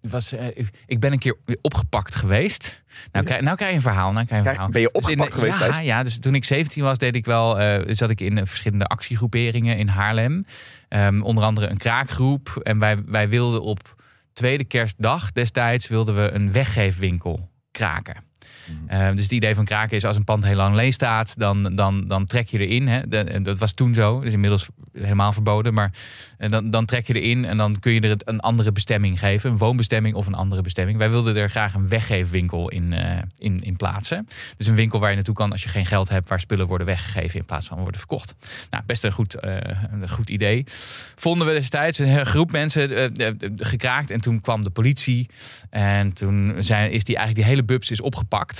was, eh, ik ben een keer opgepakt geweest. Nou, krijg, nou krijg je een verhaal. Nou krijg je een verhaal. ben je Dus in opgepakt geweest, Ja, ja, dus toen ik 17 was, deed ik wel, eh, zat ik in eh, verschillende actiegroeperingen in Haarlem. Ehm, onder andere een kraakgroep. En wij, wij wilden op tweede kerstdag destijds wilden we een weggeefwinkel kraken. Eh, dus het idee van kraken is als een pand heel lang leeg staat, dan, dan, dan trek je erin. Hè. Dat was toen zo, dus inmiddels helemaal verboden. Maar eh, dan, dan trek je erin en dan kun je er een andere bestemming geven. Een woonbestemming of een andere bestemming. Wij wilden er graag een weggeefwinkel in, eh, in, in plaatsen. Dus een winkel waar je naartoe kan als je geen geld hebt, waar spullen worden weggegeven in plaats van worden verkocht. Nou, best een goed, een goed idee. Vonden we destijds een groep mensen gekraakt en toen kwam de politie. En toen zijn, is die eigenlijk die hele bubs is opgepakt.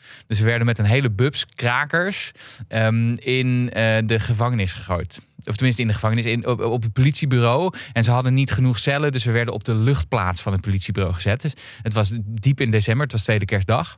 Dus we werden met een hele bubs krakers ehm, in eh, de gevangenis gegooid. Of tenminste in de gevangenis, in, op, op het politiebureau. En ze hadden niet genoeg cellen, dus we werden op de luchtplaats van het politiebureau gezet. Dus het was diep in december, het was tweede kerstdag.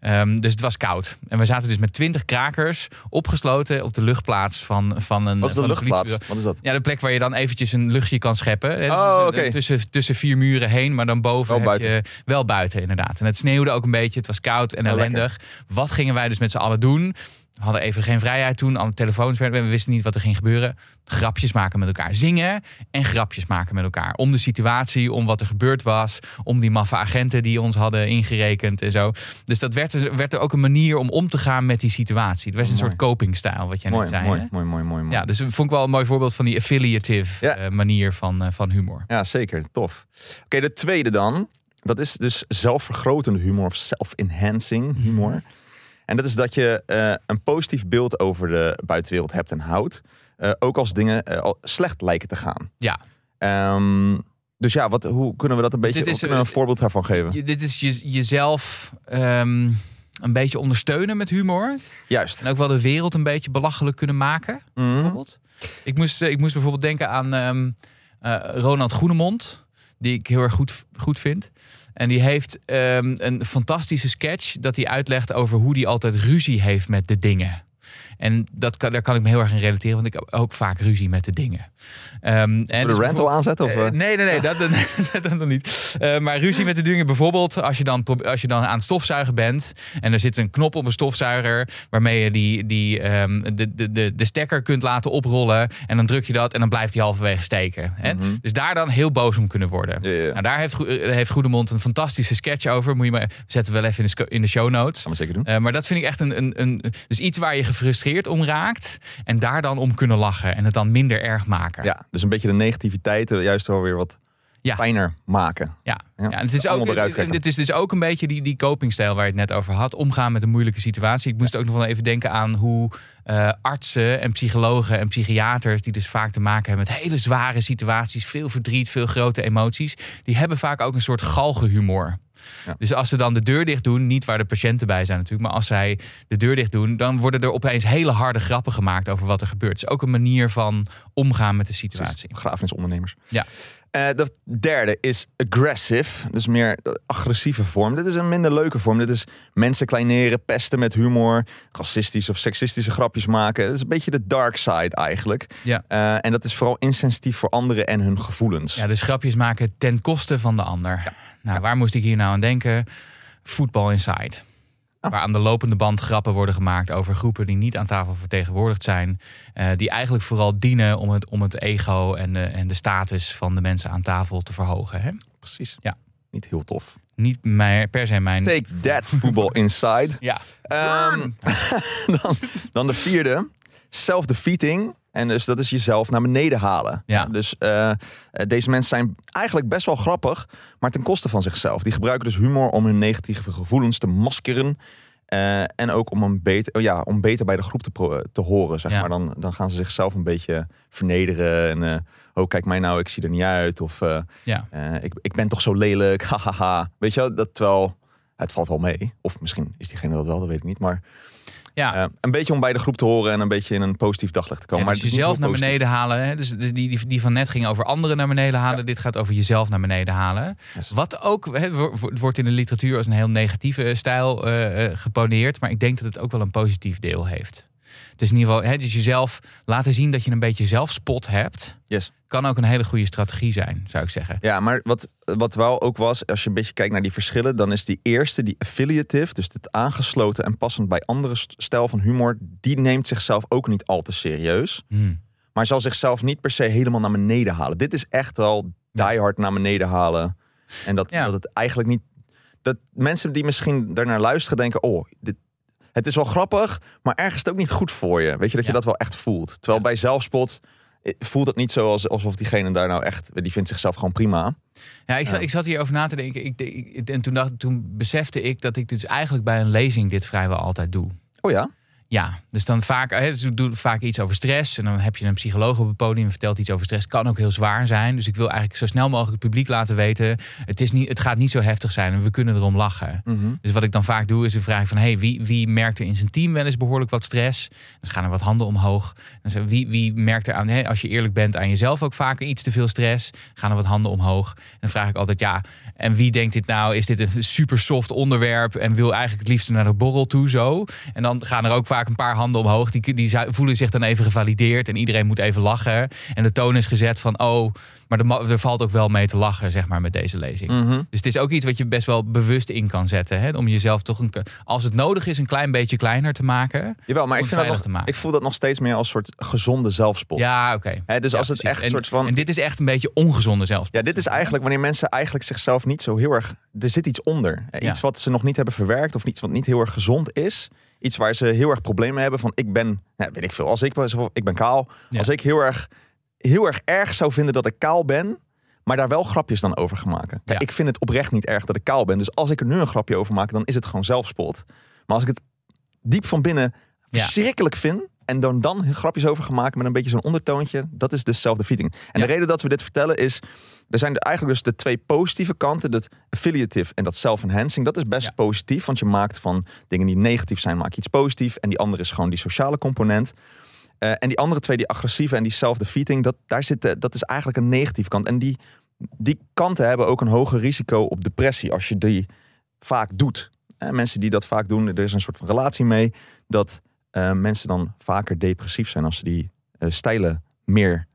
Ehm, dus het was koud. En we zaten dus met twintig krakers opgesloten op de luchtplaats van, van een Wat is de luchtplaats? politiebureau. Wat is dat? Ja, de plek waar je dan eventjes een luchtje kan scheppen. Dus Oh, dus, tussen, tussen vier muren heen, maar dan boven Wel heb je wel buiten inderdaad. En het sneeuwde ook een beetje, het was koud en Oh, ellendig. Wat gingen wij dus met z'n allen doen? We hadden even geen vrijheid toen, alle telefoons werden, we wisten niet wat er ging gebeuren. Grapjes maken met elkaar. Zingen en grapjes maken met elkaar. Om de situatie, om wat er gebeurd was. Om die maffe agenten die ons hadden ingerekend en zo. Dus dat werd, werd er ook een manier om om te gaan met die situatie. Het was een Mooi. soort copingstijl, wat jij Mooi, net zei. mooi, hè? mooi, mooi, mooi, mooi. Ja, dus vond ik wel een mooi voorbeeld van die affiliative Ja. eh, manier van, eh, van humor. Ja, zeker. Tof. Oké, de tweede dan. Dat is dus zelfvergrotende humor of self-enhancing humor. En dat is dat je eh, een positief beeld over de buitenwereld hebt en houdt. eh, ook als dingen eh, slecht lijken te gaan. Ja, Ehm, Dus ja, wat, hoe kunnen we dat een beetje dit is, een voorbeeld daarvan geven? Je- dit is je, jezelf ehm, een beetje ondersteunen met humor. Juist. En ook wel de wereld een beetje belachelijk kunnen maken. Mhm. bijvoorbeeld. Ik, moest, ik moest bijvoorbeeld denken aan ehm, eh, Ronald Goenemond, die ik heel erg goed, goed vind. En die heeft ehm, een fantastische sketch dat hij uitlegt over hoe hij altijd ruzie heeft met de dingen. En dat kan, daar kan ik me heel erg in relateren, want ik heb ook vaak ruzie met de dingen. Ehm, en dus de rant al bijvoorbeeld- aanzetten? Of, eh, eh? nee, nee, nee, dat, dat, dat nog niet. Eh, maar ruzie met de dingen, bijvoorbeeld als je, dan, als je dan aan het stofzuigen bent en er zit een knop op een stofzuiger waarmee je die, die, ehm, de, de, de, de stekker kunt laten oprollen en dan druk je dat en dan blijft hij halverwege steken. Hè? Mhm. Dus daar dan heel boos om kunnen worden. Nou, daar heeft, heeft Goedemond een fantastische sketch over. Moet je maar, zetten we wel even in de, in de show notes. Gaan we zeker doen. Maar dat vind ik echt een, een, een. Dus iets waar je gefrustreerd om raakt. En daar dan om kunnen lachen. En het dan minder erg maken. Ja, dus een beetje de negativiteit eh, juist wel weer wat Ja. fijner maken. Ja, Ja, het is, ook, het is dus ook een beetje die, die copingstijl waar je het net over had. Omgaan met een moeilijke situatie. Ik moest ook nog wel even denken aan hoe eh, artsen en psychologen en psychiaters... die dus vaak te maken hebben met hele zware situaties... veel verdriet, veel grote emoties... die hebben vaak ook een soort galgenhumor. Ja. Dus als ze dan de deur dicht doen, niet waar de patiënten bij zijn natuurlijk... maar als zij de deur dicht doen... dan worden er opeens hele harde grappen gemaakt over wat er gebeurt. Het is ook een manier van omgaan met de situatie. Begrafenisondernemers. Ja. Eh, de derde is aggressive, dus meer agressieve vorm. Dit is een minder leuke vorm. Dit is mensen kleineren, pesten met humor, racistische of seksistische grapjes maken. Het is een beetje de dark side eigenlijk. Ja. Eh, en dat is vooral insensitief voor anderen en hun gevoelens. Ja, dus grapjes maken ten koste van de ander. Nou, waar moest ik hier nou aan denken? Voetbal Inside. Waar aan de lopende band grappen worden gemaakt over groepen die niet aan tafel vertegenwoordigd zijn. eh, die eigenlijk vooral dienen om het, om het ego en de, en de status van de mensen aan tafel te verhogen. Hè? Precies. Ja. Niet heel tof. Niet per se mijn. Take that, football inside. Ja. Ehm, dan, dan de vierde, self-defeating. En dus dat is jezelf naar beneden halen. Ja. Dus eh, eh, deze mensen zijn eigenlijk best wel grappig, maar ten koste van zichzelf. Die gebruiken dus humor om hun negatieve gevoelens te maskeren. eh, en ook om, een beter, oh ja, om beter bij de groep te, te horen. Zeg Ja. maar. dan, dan gaan ze zichzelf een beetje vernederen. En oh, kijk mij nou, ik zie er niet uit. Of Ja. ik, ik ben toch zo lelijk. Hahaha. Weet je wel, dat terwijl het valt wel mee. Of misschien is diegene dat wel, dat weet ik niet. Maar Ja. eh, een beetje om bij de groep te horen en een beetje in een positief daglicht te komen. Ja, maar dus niet jezelf naar positief. beneden halen. Hè? Dus die, die, die van net ging over anderen naar beneden halen. Dit gaat over jezelf naar beneden halen. Yes. Wat ook hè, wo- wo- wordt in de literatuur als een heel negatieve stijl eh, eh, geponeerd. Maar ik denk dat het ook wel een positief deel heeft. Het is in ieder geval, hè, dus jezelf laten zien dat je een beetje zelfspot hebt. Yes. Kan ook een hele goede strategie zijn, zou ik zeggen. Ja, maar wat, wat wel ook was, als je een beetje kijkt naar die verschillen, dan is die eerste, die affiliative, dus het aangesloten en passend bij andere st- stijl van humor, die neemt zichzelf ook niet al te serieus. Hmm. Maar zal zichzelf niet per se helemaal naar beneden halen. Dit is echt wel die hard naar beneden halen. En dat, Ja. dat het eigenlijk niet. Dat mensen die misschien daarnaar luisteren denken: oh, dit, het is wel grappig, maar ergens is het ook niet goed voor je. Weet je dat je dat wel echt voelt. Terwijl Ja. bij zelfspot eh, voelt het niet zo als, alsof diegene daar nou echt. Die vindt zichzelf gewoon prima. Ja, ik zat, Ja. ik zat hierover na te denken. Ik, ik- en toen, dacht, toen besefte ik dat ik dus eigenlijk bij een lezing dit vrijwel altijd doe. Oh ja? Ja, dus dan vaak, hè, dus ik doe vaak iets over stress. En dan heb je een psycholoog op het podium en vertelt iets over stress. Kan ook heel zwaar zijn. Dus ik wil eigenlijk zo snel mogelijk het publiek laten weten. Het, is niet, het gaat niet zo heftig zijn en we kunnen erom lachen. Dus wat ik dan vaak doe, is een vraag van: hey, wie, wie merkt er in zijn team wel eens behoorlijk wat stress? Dan gaan er wat handen omhoog. Dan wie, wie merkt er aan, hè, als je eerlijk bent, aan jezelf ook vaker iets te veel stress? Gaan er wat handen omhoog. Dan vraag ik altijd: ja, en wie denkt dit nou? Is dit een super soft onderwerp en wil eigenlijk het liefst naar de borrel toe zo? En dan gaan er ook vaak een paar handen omhoog. Die, die voelen zich dan even gevalideerd en iedereen moet even lachen. En de toon is gezet van: oh, maar er, er valt ook wel mee te lachen, zeg maar, met deze lezing. Mhm. Dus het is ook iets wat je best wel bewust in kan zetten. Hè? Om jezelf toch, een, als het nodig is, een klein beetje kleiner te maken. Jawel, maar ik, vind dat nog, te maken. ik voel dat nog steeds meer als soort gezonde zelfspot. Ja, oké. Hè, dus Ja, als het precies. echt En- soort van. En dit is echt een beetje ongezonde zelfs. Ja, dit is eigenlijk wanneer mensen eigenlijk zichzelf niet zo heel erg. Er zit iets onder. Ja. Iets wat ze nog niet hebben verwerkt of iets wat niet heel erg gezond is. Iets waar ze heel erg problemen hebben van ik ben, nou, weet ik veel, als ik, ik ben kaal. Ja. Als ik heel erg, heel erg erg zou vinden dat ik kaal ben, maar daar wel grapjes dan over gaan maken. Kijk, Ja. ik vind het oprecht niet erg dat ik kaal ben. Dus als ik er nu een grapje over maak, dan is het gewoon zelfspot. Maar als ik het diep van binnen Ja. verschrikkelijk vind, en dan, dan grapjes over gemaakt met een beetje zo'n ondertoontje. Dat is dus self-defeating. En de reden dat we dit vertellen is... Er zijn eigenlijk dus de twee positieve kanten. Dat affiliative en dat self-enhancing. Dat is best Ja. positief. Want je maakt van dingen die negatief zijn, maak je iets positief. En die andere is gewoon die sociale component. Eh, en die andere twee, die agressieve en die self-defeating... Dat, daar zit, dat is eigenlijk een negatieve kant. En die, die kanten hebben ook een hoger risico op depressie... als je die vaak doet. Eh, mensen die dat vaak doen, er is een soort van relatie mee... dat eh, mensen dan vaker depressief zijn... als ze die stijlen meer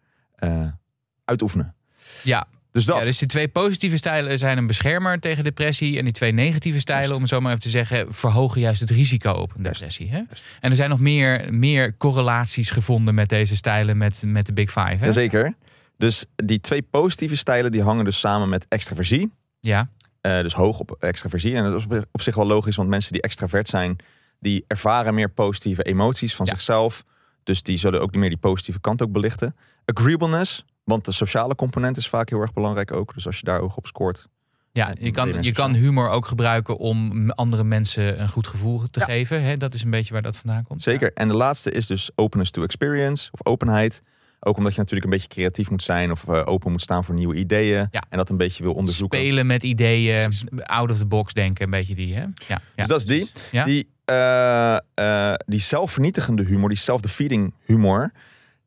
uitoefenen. Ja, Dus dat. Ja, dus die twee positieve stijlen zijn een beschermer tegen depressie. En die twee negatieve stijlen, om het zo maar even te zeggen, verhogen juist het risico op een depressie. Hè? En er zijn nog meer, meer correlaties gevonden met deze stijlen, met, met de Big Five. Hè? Jazeker. Dus die twee positieve stijlen die hangen dus samen met extraversie. Ja, Eh, dus hoog op extraversie. En dat is op- op zich wel logisch, want mensen die extravert zijn, die ervaren meer positieve emoties van Ja. zichzelf. Dus die zullen ook meer die positieve kant ook belichten. Agreeableness, want de sociale component is vaak heel erg belangrijk ook. Dus als je daar oog op scoort. ja je, kan, je kan humor ook gebruiken om andere mensen een goed gevoel te Ja. geven. Hè? Dat is een beetje waar dat vandaan komt. Zeker. En de laatste is dus openness to experience of openheid. Ook omdat je natuurlijk een beetje creatief moet zijn of eh, open moet staan voor nieuwe ideeën. Ja. En dat een beetje wil onderzoeken. Spelen met ideeën, out of the box denken, een beetje die. Hè? Ja, Dus dat is die. Die, eh, eh, die zelfvernietigende humor, die self-defeating humor,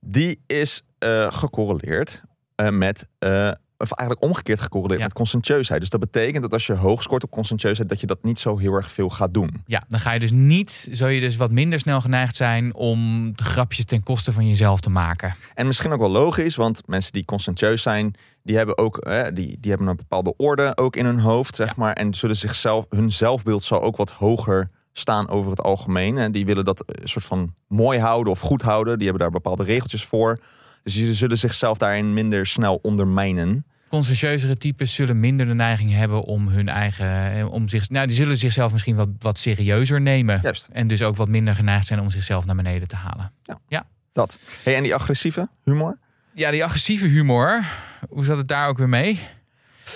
die is eh, gecorreleerd eh, met, eh, of eigenlijk omgekeerd gecorreleerd Ja. met conscientieusheid. Dus dat betekent dat als je hoog scoort op conscientieusheid, dat je dat niet zo heel erg veel gaat doen. Ja, dan ga je dus niet, zou je dus wat minder snel geneigd zijn om de grapjes ten koste van jezelf te maken. En misschien ook wel logisch, want mensen die conscientieus zijn, die hebben ook eh, die, die hebben een bepaalde orde ook in hun hoofd, zeg Ja. maar. En zullen zichzelf, hun zelfbeeld zal ook wat hoger staan over het algemeen. En die willen dat een soort van mooi houden of goed houden. Die hebben daar bepaalde regeltjes voor. Dus die zullen zichzelf daarin minder snel ondermijnen. Conscientieuzere types zullen minder de neiging hebben om hun eigen, eh, om zich, nou, die zullen zichzelf misschien wat, wat serieuzer nemen. Juist, En dus ook wat minder geneigd zijn om zichzelf naar beneden te halen. dat. Hey, en die agressieve humor? Ja, die agressieve humor, hoe zat het daar ook weer mee?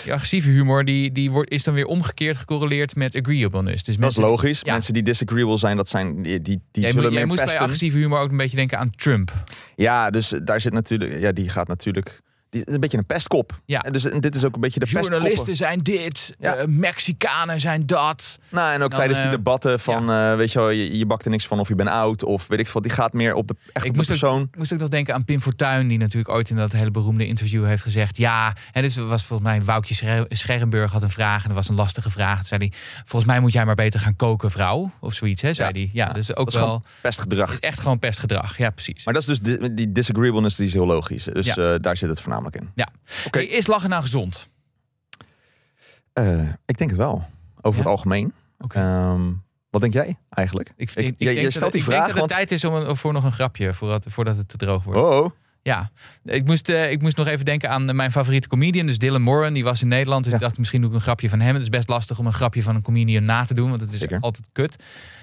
Die agressieve humor die, die wordt, is dan weer omgekeerd gecorreleerd met agreeableness. Dus Dat is logisch. ja. Mensen die disagreeable zijn, dat zijn die, die, die Jij, zullen jij meer moest bij agressieve humor ook een beetje denken aan Trump. Ja, dus daar zit natuurlijk, ja, die gaat natuurlijk, die is een beetje een pestkop. Ja. En dus en dit is ook een beetje de pestkoppen. Journalisten zijn dit, Ja. eh, Mexicanen zijn dat. Nou, en ook Dan, tijdens die eh, debatten van, eh, weet je wel, je, je bakt er niks van of je bent oud of weet ik veel. Die gaat meer op de, echt Ik op de persoon. Ik moest ook nog denken aan Pim Fortuyn, die natuurlijk ooit in dat hele beroemde interview heeft gezegd: Ja, en dus was volgens mij Woutje Scher- Scherrenburg had een vraag en dat was een lastige vraag. Toen zei hij: Volgens mij moet jij maar beter gaan koken, vrouw, of zoiets. Hè, zei Ja. hij. Ja, dus ook Dat is wel pestgedrag. is echt gewoon pestgedrag. Ja, precies. Maar dat is dus die, die disagreeableness, die is heel logisch. Dus daar zit het voornamelijk in. Ja. Oké. Hey, is lachen nou gezond? Eh, ik denk het wel. Over Ja? het algemeen. Oké. Ehm, wat denk jij eigenlijk? Ik, ik- ik, ik je- je denk dat- stelt die ik vraag, denk dat het want- tijd is om een, voor nog een grapje voordat, voordat het te droog wordt. Oh, oh. Ja, ik moest, eh, ik moest nog even denken aan mijn favoriete comedian, dus Dylan Moran. Die was in Nederland, dus Ja. ik dacht misschien doe ik een grapje van hem. Het is best lastig om een grapje van een comedian na te doen, want het is Zeker. altijd kut.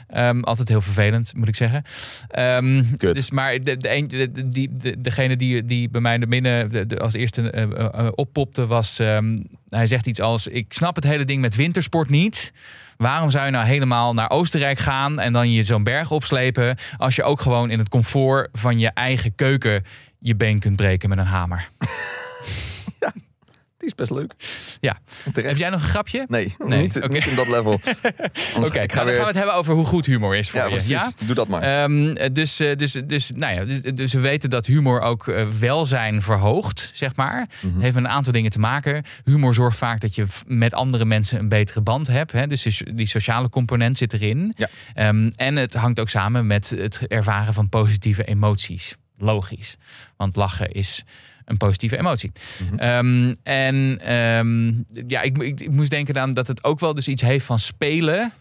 Ehm, altijd heel vervelend, moet ik zeggen. Ehm. Dus, maar de, de, een- de, de- die, de, degene die, die bij mij er binnen als eerste eh, oppopte was... ehm, hij zegt iets als, ik snap het hele ding met wintersport niet... Waarom zou je nou helemaal naar Oostenrijk gaan en dan je zo'n berg opslepen als je ook gewoon in het comfort van je eigen keuken je been kunt breken met een hamer? Die is best leuk. Ja. Terecht. Heb jij nog een grapje? Nee, Nee, Niet, oké. niet in dat level. Oké, ik ga nou, dan weer... gaan we het hebben over hoe goed humor is voor ja, je. precies. Ja? Doe dat maar. Ehm, dus, eh, dus, dus, nou ja, dus, dus we weten dat humor ook eh, welzijn verhoogt, zeg maar. Mhm. heeft met een aantal dingen te maken. Humor zorgt vaak dat je met andere mensen een betere band hebt. Hè? Dus die- die sociale component zit erin. Ja. Ehm, en het hangt ook samen met het ervaren van positieve emoties. Logisch. Want lachen is een positieve emotie. Mhm. Ehm, en ehm, ja, ik, ik, ik moest denken aan dat het ook wel dus iets heeft van spelen.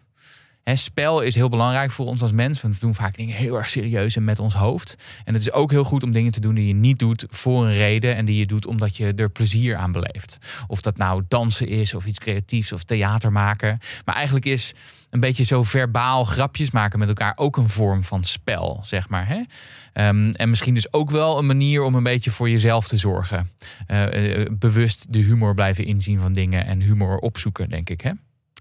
Hè, spel is heel belangrijk voor ons als mens. Want we doen vaak dingen heel erg serieus en met ons hoofd. En het is ook heel goed om dingen te doen die je niet doet voor een reden. En die je doet omdat je er plezier aan beleeft. Of dat nou dansen is, of iets creatiefs, of theater maken. Maar eigenlijk is een beetje zo verbaal grapjes maken met elkaar ook een vorm van spel, zeg maar. Hè? Ehm, en misschien dus ook wel een manier om een beetje voor jezelf te zorgen. Eh, eh, bewust de humor blijven inzien van dingen en humor opzoeken, denk ik. Hè?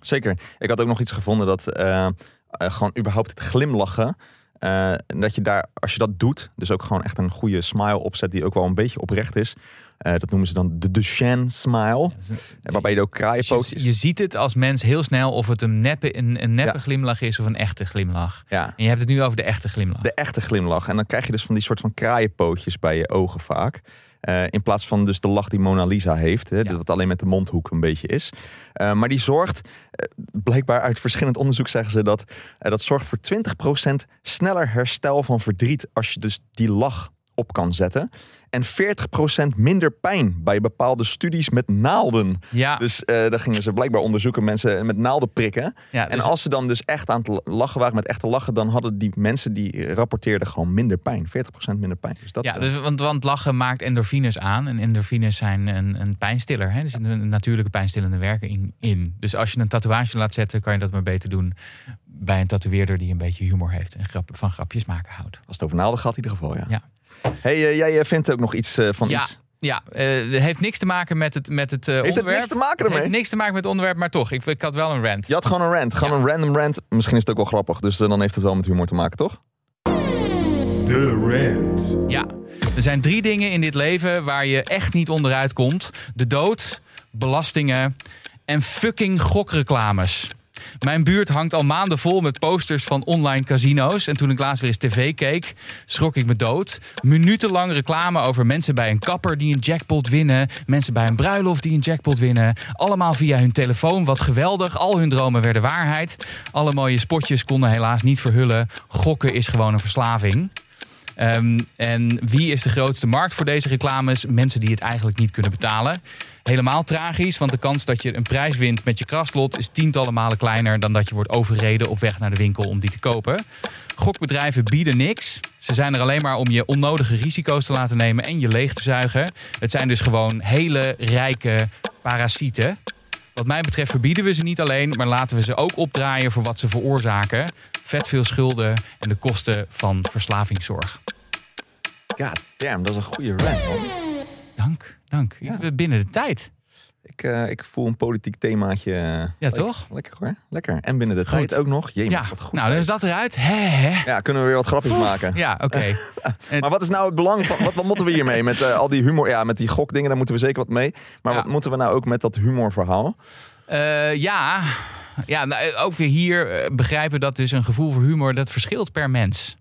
Zeker. Ik had ook nog iets gevonden dat eh, gewoon überhaupt het glimlachen eh, dat je daar, als je dat doet, dus ook gewoon echt een goede smile opzet die ook wel een beetje oprecht is. Eh, dat noemen ze dan de Duchenne smile. Waarbij je ook kraaienpootjes... Je, je ziet het als mens heel snel of het een neppe, een, een neppe Ja. glimlach is of een echte glimlach. Ja, En je hebt het nu over de echte glimlach. de echte glimlach. En dan krijg je dus van die soort van kraaienpootjes bij je ogen vaak. Eh, in plaats van dus de lach die Mona Lisa heeft. Hè, Ja. Wat alleen met de mondhoek een beetje is. Eh, maar die zorgt, eh, blijkbaar uit verschillend onderzoek zeggen ze dat. dat zorgt voor 20% sneller herstel van verdriet. Als je dus die lach op kan zetten. En 40% minder pijn bij bepaalde studies met naalden. ja, Dus eh daar gingen ze blijkbaar onderzoeken, mensen met naalden prikken. ja, En dus- als ze dan dus echt aan het lachen waren met echte lachen, dan hadden die mensen die rapporteerden gewoon minder pijn. 40% minder pijn. Dus dat, Ja, eh, dus, want, want lachen maakt endorfines aan. En endorfines zijn een, een pijnstiller. Hè? Er zit een natuurlijke pijnstillende werking in. Dus als je een tatoeage laat zetten, kan je dat maar beter doen bij een tatoeëerder die een beetje humor heeft en grap, van grapjes maken houdt. als het over naalden gaat in ieder geval, ja. Ja. Hey, eh, jij eh, vindt ook nog iets eh, van Ja, iets. ja eh, het heeft niks te maken met het, met het Heeft onderwerp. niks te maken Het ermee? heeft niks te maken met het onderwerp, maar toch. Ik, ik had wel een rant. Je had gewoon een rant. Gewoon een random rant. Misschien is het ook wel grappig. Dus dan heeft het wel met humor te maken, toch? De rant. Ja, er zijn drie dingen in dit leven waar je echt niet onderuit komt: de dood, belastingen en fucking gokreclames. Mijn buurt hangt al maanden vol met posters van online casino's. En toen ik laatst weer eens tv keek, schrok ik me dood. Minutenlang reclame over mensen bij een kapper die een jackpot winnen. Mensen bij een bruiloft die een jackpot winnen. Allemaal via hun telefoon, wat geweldig. Al hun dromen werden waarheid. Alle mooie spotjes konden helaas niet verhullen. Gokken is gewoon een verslaving. Ehm, en wie is de grootste markt voor deze reclames? Mensen die het eigenlijk niet kunnen betalen. Helemaal tragisch, want de kans dat je een prijs wint met je krastlot is tientallen malen kleiner dan dat je wordt overreden op weg naar de winkel om die te kopen. Gokbedrijven bieden niks. Ze zijn er alleen maar om je onnodige risico's te laten nemen en je leeg te zuigen. Het zijn dus gewoon hele rijke parasieten. Wat mij betreft verbieden we ze niet alleen, maar laten we ze ook opdraaien voor wat ze veroorzaken. Vet veel schulden en de kosten van verslavingszorg. Ja, damn, dat is een goede rant, man. Dank, dank. Ja. Binnen de tijd. Ik, eh, ik voel een politiek themaatje. eh, Ja, lekker- toch? Lekker hoor. Lekker. En binnen de Goed. tijd ook nog. Jee, Ja, wat goed. nou dan is dat eruit. Hè. Ja, kunnen we weer wat grapjes maken. Ja, oké. Maar wat is nou het belang van... Wat, wat moeten we hiermee? Met eh, al die humor... Ja, met die gokdingen, daar moeten we zeker wat mee. Maar Ja. wat moeten we nou ook met dat humorverhaal? Ja, ja nou, ook weer hier begrijpen dat dus een gevoel voor humor, dat verschilt per mens.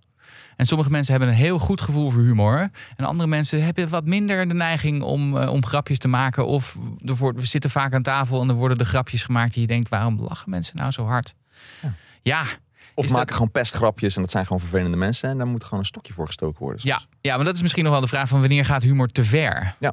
En sommige mensen hebben een heel goed gevoel voor humor. En andere mensen hebben wat minder de neiging om, eh, om grapjes te maken. Of er wordt, we zitten vaak aan tafel en er worden de grapjes gemaakt. Die je denkt, waarom lachen mensen nou zo hard? Ja, Of Is maken dat- gewoon pestgrapjes en dat zijn gewoon vervelende mensen. En daar moet gewoon een stokje voor gestoken worden. ja, ja, maar dat is misschien nog wel de vraag van wanneer gaat humor te ver? Ja.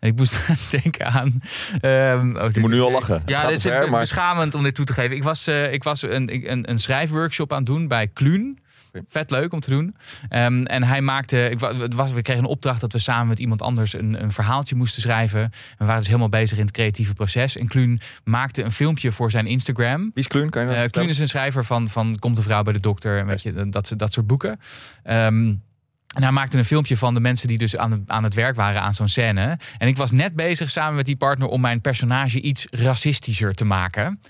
En ik moest laatst denken aan. ehm, oh, Je moet nu al lachen. Het Ja, dit te is ver, maar- beschamend om dit toe te geven. Ik was, eh, ik was een, een, een schrijfworkshop aan het doen bij Kluun. Vet leuk om te doen. Ehm, en hij maakte. Ik, het was, we kregen een opdracht dat we samen met iemand anders een, een verhaaltje moesten schrijven. En we waren dus helemaal bezig in het creatieve proces. En Kluun maakte een filmpje voor zijn Instagram. Wie is Kluun? Kan je dat Eh Kluun is een schrijver van, van Komt de vrouw bij de dokter en weet je, dat, dat soort boeken. Ehm, en hij maakte een filmpje van de mensen die dus aan, aan het werk waren aan zo'n scène. En ik was net bezig samen met die partner om mijn personage iets racistischer te maken.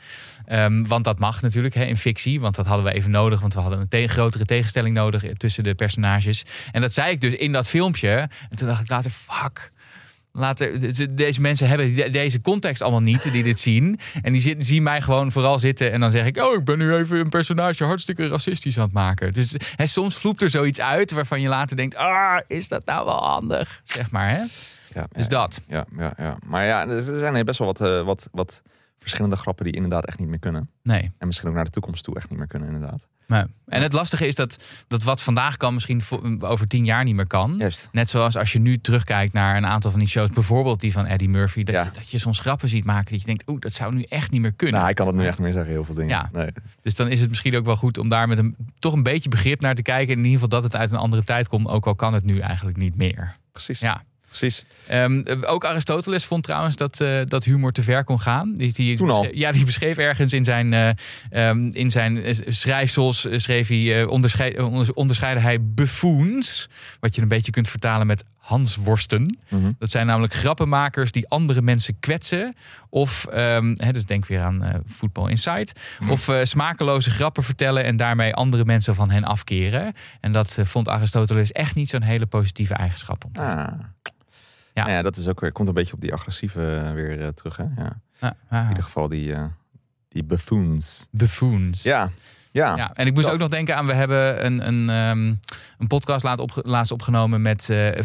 Ehm, want dat mag natuurlijk in fictie, want dat hadden we even nodig. Want we hadden een te- grotere tegenstelling nodig tussen de personages. En dat zei ik dus in dat filmpje. En toen dacht ik later, fuck. Deze mensen hebben de- deze context allemaal niet, die dit zien. En die zit- zien mij gewoon vooral zitten. En dan zeg ik, oh, ik ben nu even een personage hartstikke racistisch aan het maken. Dus hè, soms vloept er zoiets uit waarvan je later denkt, ah, is dat nou wel handig? Zeg maar, hè? Ja, Dus ja, dat. Ja, ja, ja. Maar ja, er zijn best wel wat, eh, wat, wat verschillende grappen die inderdaad echt niet meer kunnen. Nee. En misschien ook naar de toekomst toe echt niet meer kunnen, inderdaad. Nee. En het lastige is dat, dat wat vandaag kan misschien over tien jaar niet meer kan. Juist. Net zoals als je nu terugkijkt naar een aantal van die shows, bijvoorbeeld die van Eddie Murphy, dat, Ja. je, dat je soms grappen ziet maken dat je denkt, oeh, dat zou nu echt niet meer kunnen. Nou, hij kan het nu echt niet meer zeggen, heel veel dingen. Ja. Nee. Dus dan is het misschien ook wel goed om daar met een toch een beetje begrip naar te kijken. En in ieder geval dat het uit een andere tijd komt, ook al kan het nu eigenlijk niet meer. Precies. Ja. Precies. Ehm, eh, ook Aristoteles vond trouwens dat, eh, dat humor te ver kon gaan. Die, die Toen al? beschreef- Ja, die beschreef ergens in zijn, eh, ehm, in zijn schrijfsels, eh, schreef hij, onderscheid, onder- onderscheidde hij buffoons. Wat je een beetje kunt vertalen met hansworsten. Mhm. Dat zijn namelijk grappenmakers die andere mensen kwetsen. Of, ehm, hè, dus denk weer aan Football Insight. Of smakeloze grappen vertellen en daarmee andere mensen van hen afkeren. En dat vond Aristoteles echt niet zo'n hele positieve eigenschap. Om te Ah. Ja. Ja. ja, dat is ook weer, komt een beetje op die agressieve eh, weer eh, terug. Hè? Ja. Ah, ah. In ieder geval die, eh, die buffoons. Buffoons. Ja, ja. Ja, en ik moest Dat. ook nog denken aan, we hebben een, een, ehm, een podcast laat laatst opgenomen met eh Ferry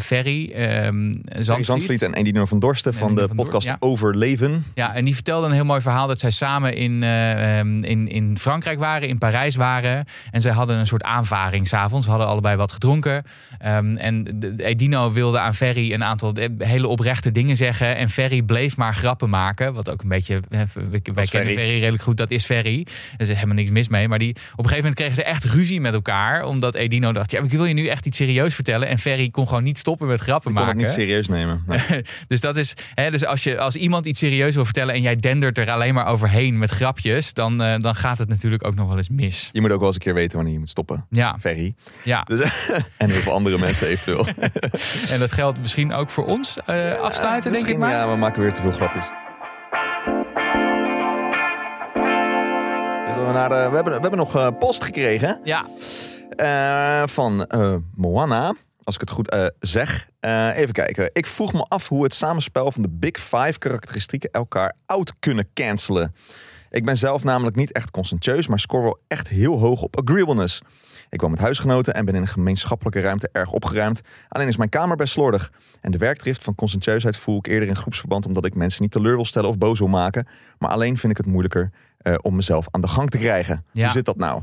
Ferry Zandvliet. Zandvliet en Edino van Dorsten En van de van Dor- podcast ja. Overleven. Ja, en die vertelde een heel mooi verhaal dat zij samen in, eh, ehm, in, in Frankrijk waren, in Parijs waren. En zij hadden een soort aanvaring s'avonds. Ze hadden allebei wat gedronken. Ehm, en Edino wilde aan Ferry een aantal eh, hele oprechte dingen zeggen. En Ferry bleef maar grappen maken. Wat ook een beetje, wij wij kennen Ferry. Redelijk goed, dat is Ferry. Er is helemaal niks mis mee. Maar die, een gegeven moment kregen ze echt ruzie met elkaar. Omdat Edino dacht, ja, ik wil je nu echt iets serieus vertellen. En Ferry kon gewoon niet stoppen met grappen Ik kon het maken. niet serieus nemen. Nee. dus dat is, hè, dus als, je, als iemand iets serieus wil vertellen en jij dendert er alleen maar overheen met grapjes, dan, eh, dan gaat het natuurlijk ook nog wel eens mis. Je moet ook wel eens een keer weten wanneer je moet stoppen. Ja, Ferry. ja. Dus, en heel veel andere mensen eventueel. en dat geldt misschien ook voor ons eh, afsluiten, denk ik maar. Ja, we maken weer te veel grapjes. We, naar de, we, hebben, we hebben nog eh, post gekregen Ja, eh, van eh, Moana. Als ik het goed eh, zeg. Eh, even kijken. Ik vroeg me af hoe het samenspel van de Big Five karakteristieken elkaar out kunnen cancelen. Ik ben zelf namelijk niet echt conscientieus, maar score wel echt heel hoog op agreeableness. Ik woon met huisgenoten en ben in een gemeenschappelijke ruimte erg opgeruimd. Alleen is mijn kamer best slordig. En de werkdrift van conscientieusheid voel ik eerder in groepsverband omdat ik mensen niet teleur wil stellen of boos wil maken. Maar alleen vind ik het moeilijker eh, om mezelf aan de gang te krijgen. Ja. Hoe zit dat nou?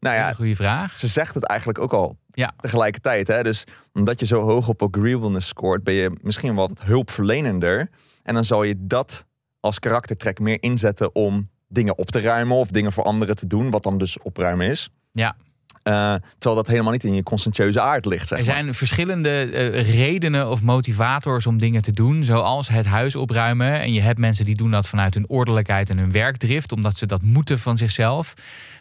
Nou ja, goede vraag. ze zegt het eigenlijk ook al Ja. tegelijkertijd. Hè? Dus omdat je zo hoog op agreeableness scoort, ben je misschien wel wat hulpverlenender. En dan zal je dat als karaktertrek meer inzetten om dingen op te ruimen of dingen voor anderen te doen, wat dan dus opruimen is. Ja. Eh, terwijl dat helemaal niet in je conscientieuze aard ligt. Zeg Er zijn verschillende eh, redenen of motivators om dingen te doen, zoals het huis opruimen. En je hebt mensen die doen dat vanuit hun ordelijkheid en hun werkdrift, omdat ze dat moeten van zichzelf.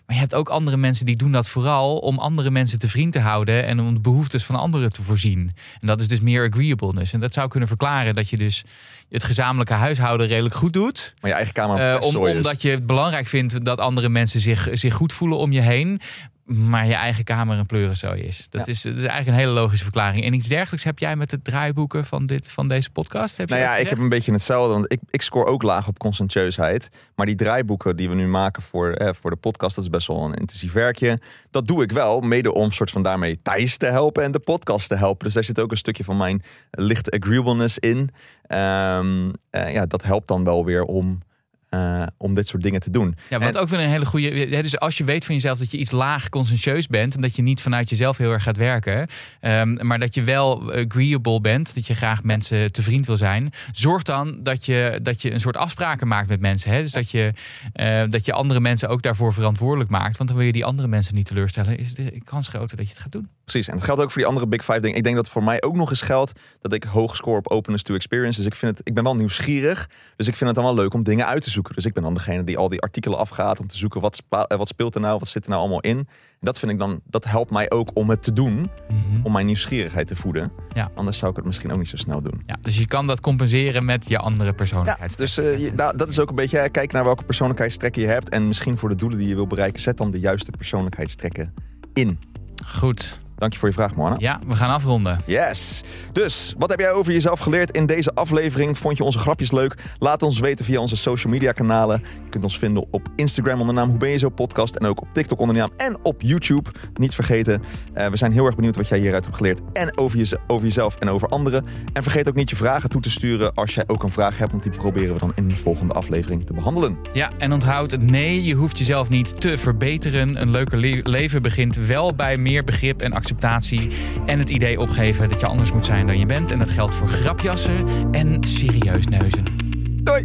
Maar je hebt ook andere mensen die doen dat vooral om andere mensen te vriend te houden en om de behoeftes van anderen te voorzien. En dat is dus meer agreeableness. En dat zou kunnen verklaren dat je dus het gezamenlijke huishouden redelijk goed doet. Maar je eigen kamer best om, is. omdat je het belangrijk vindt dat andere mensen zich, zich goed voelen om je heen. Maar je eigen kamer een pleurenzooi is. Dat, Ja. is. dat is eigenlijk een hele logische verklaring. En iets dergelijks heb jij met het draaiboeken van, dit, van deze podcast? Heb je Nou ja, ik heb een beetje hetzelfde. Want ik, ik score ook laag op conscientieusheid. Maar die draaiboeken die we nu maken voor, eh, voor de podcast, dat is best wel een intensief werkje. Dat doe ik wel, mede om soort van daarmee Thijs te helpen en de podcast te helpen. Dus daar zit ook een stukje van mijn lichte agreeableness in. Ehm, eh, ja, dat helpt dan wel weer om, eh, om dit soort dingen te doen. Ja, wat En- ook weer een hele goede. Dus als je weet van jezelf dat je iets laag conscientieus bent. en dat je niet vanuit jezelf heel erg gaat werken. ehm, maar dat je wel agreeable bent. dat je graag mensen te vriend wil zijn. zorg dan dat je, dat je een soort afspraken maakt met mensen. Hè? Dus dat je, eh, dat je andere mensen ook daarvoor verantwoordelijk maakt. Want dan wil je die andere mensen niet teleurstellen. Is de kans groter dat je het gaat doen. Precies, en dat geldt ook voor die andere Big Five dingen. Ik denk dat voor mij ook nog eens geldt dat ik hoog score op openness to experience. Dus ik, vind het, ik ben wel nieuwsgierig, dus ik vind het dan wel leuk om dingen uit te zoeken. Dus ik ben dan degene die al die artikelen afgaat om te zoeken wat, eh, wat speelt er nou, wat zit er nou allemaal in. En dat vind ik dan, dat helpt mij ook om het te doen, om mijn nieuwsgierigheid te voeden. Ja. Anders zou ik het misschien ook niet zo snel doen. Ja, dus je kan dat compenseren met je andere Ja, persoonlijkheid. dus eh, je- dat is ook een beetje kijken naar welke persoonlijkheidstrekken je hebt. En misschien voor de doelen die je wil bereiken, zet dan de juiste persoonlijkheidstrekken in. Goed. Dank je voor je vraag, Moana. Ja, we gaan afronden. Yes. Dus, wat heb jij over jezelf geleerd in deze aflevering? Vond je onze grapjes leuk? Laat ons weten via onze social media kanalen. Je kunt ons vinden op Instagram onder de naam Hoe Ben Je Zo podcast. En ook op TikTok onder de naam en op YouTube. Niet vergeten. Eh, we zijn heel erg benieuwd wat jij hieruit hebt geleerd. En over, je, over jezelf en over anderen. En vergeet ook niet je vragen toe te sturen als jij ook een vraag hebt. Want die proberen we dan in de volgende aflevering te behandelen. Ja, en onthoud, nee, je hoeft jezelf niet te verbeteren. Een leuker le- leven begint wel bij meer begrip en acceptatie. En het idee opgeven dat je anders moet zijn dan je bent. En dat geldt voor grapjassen en serieus neuzen. Doei!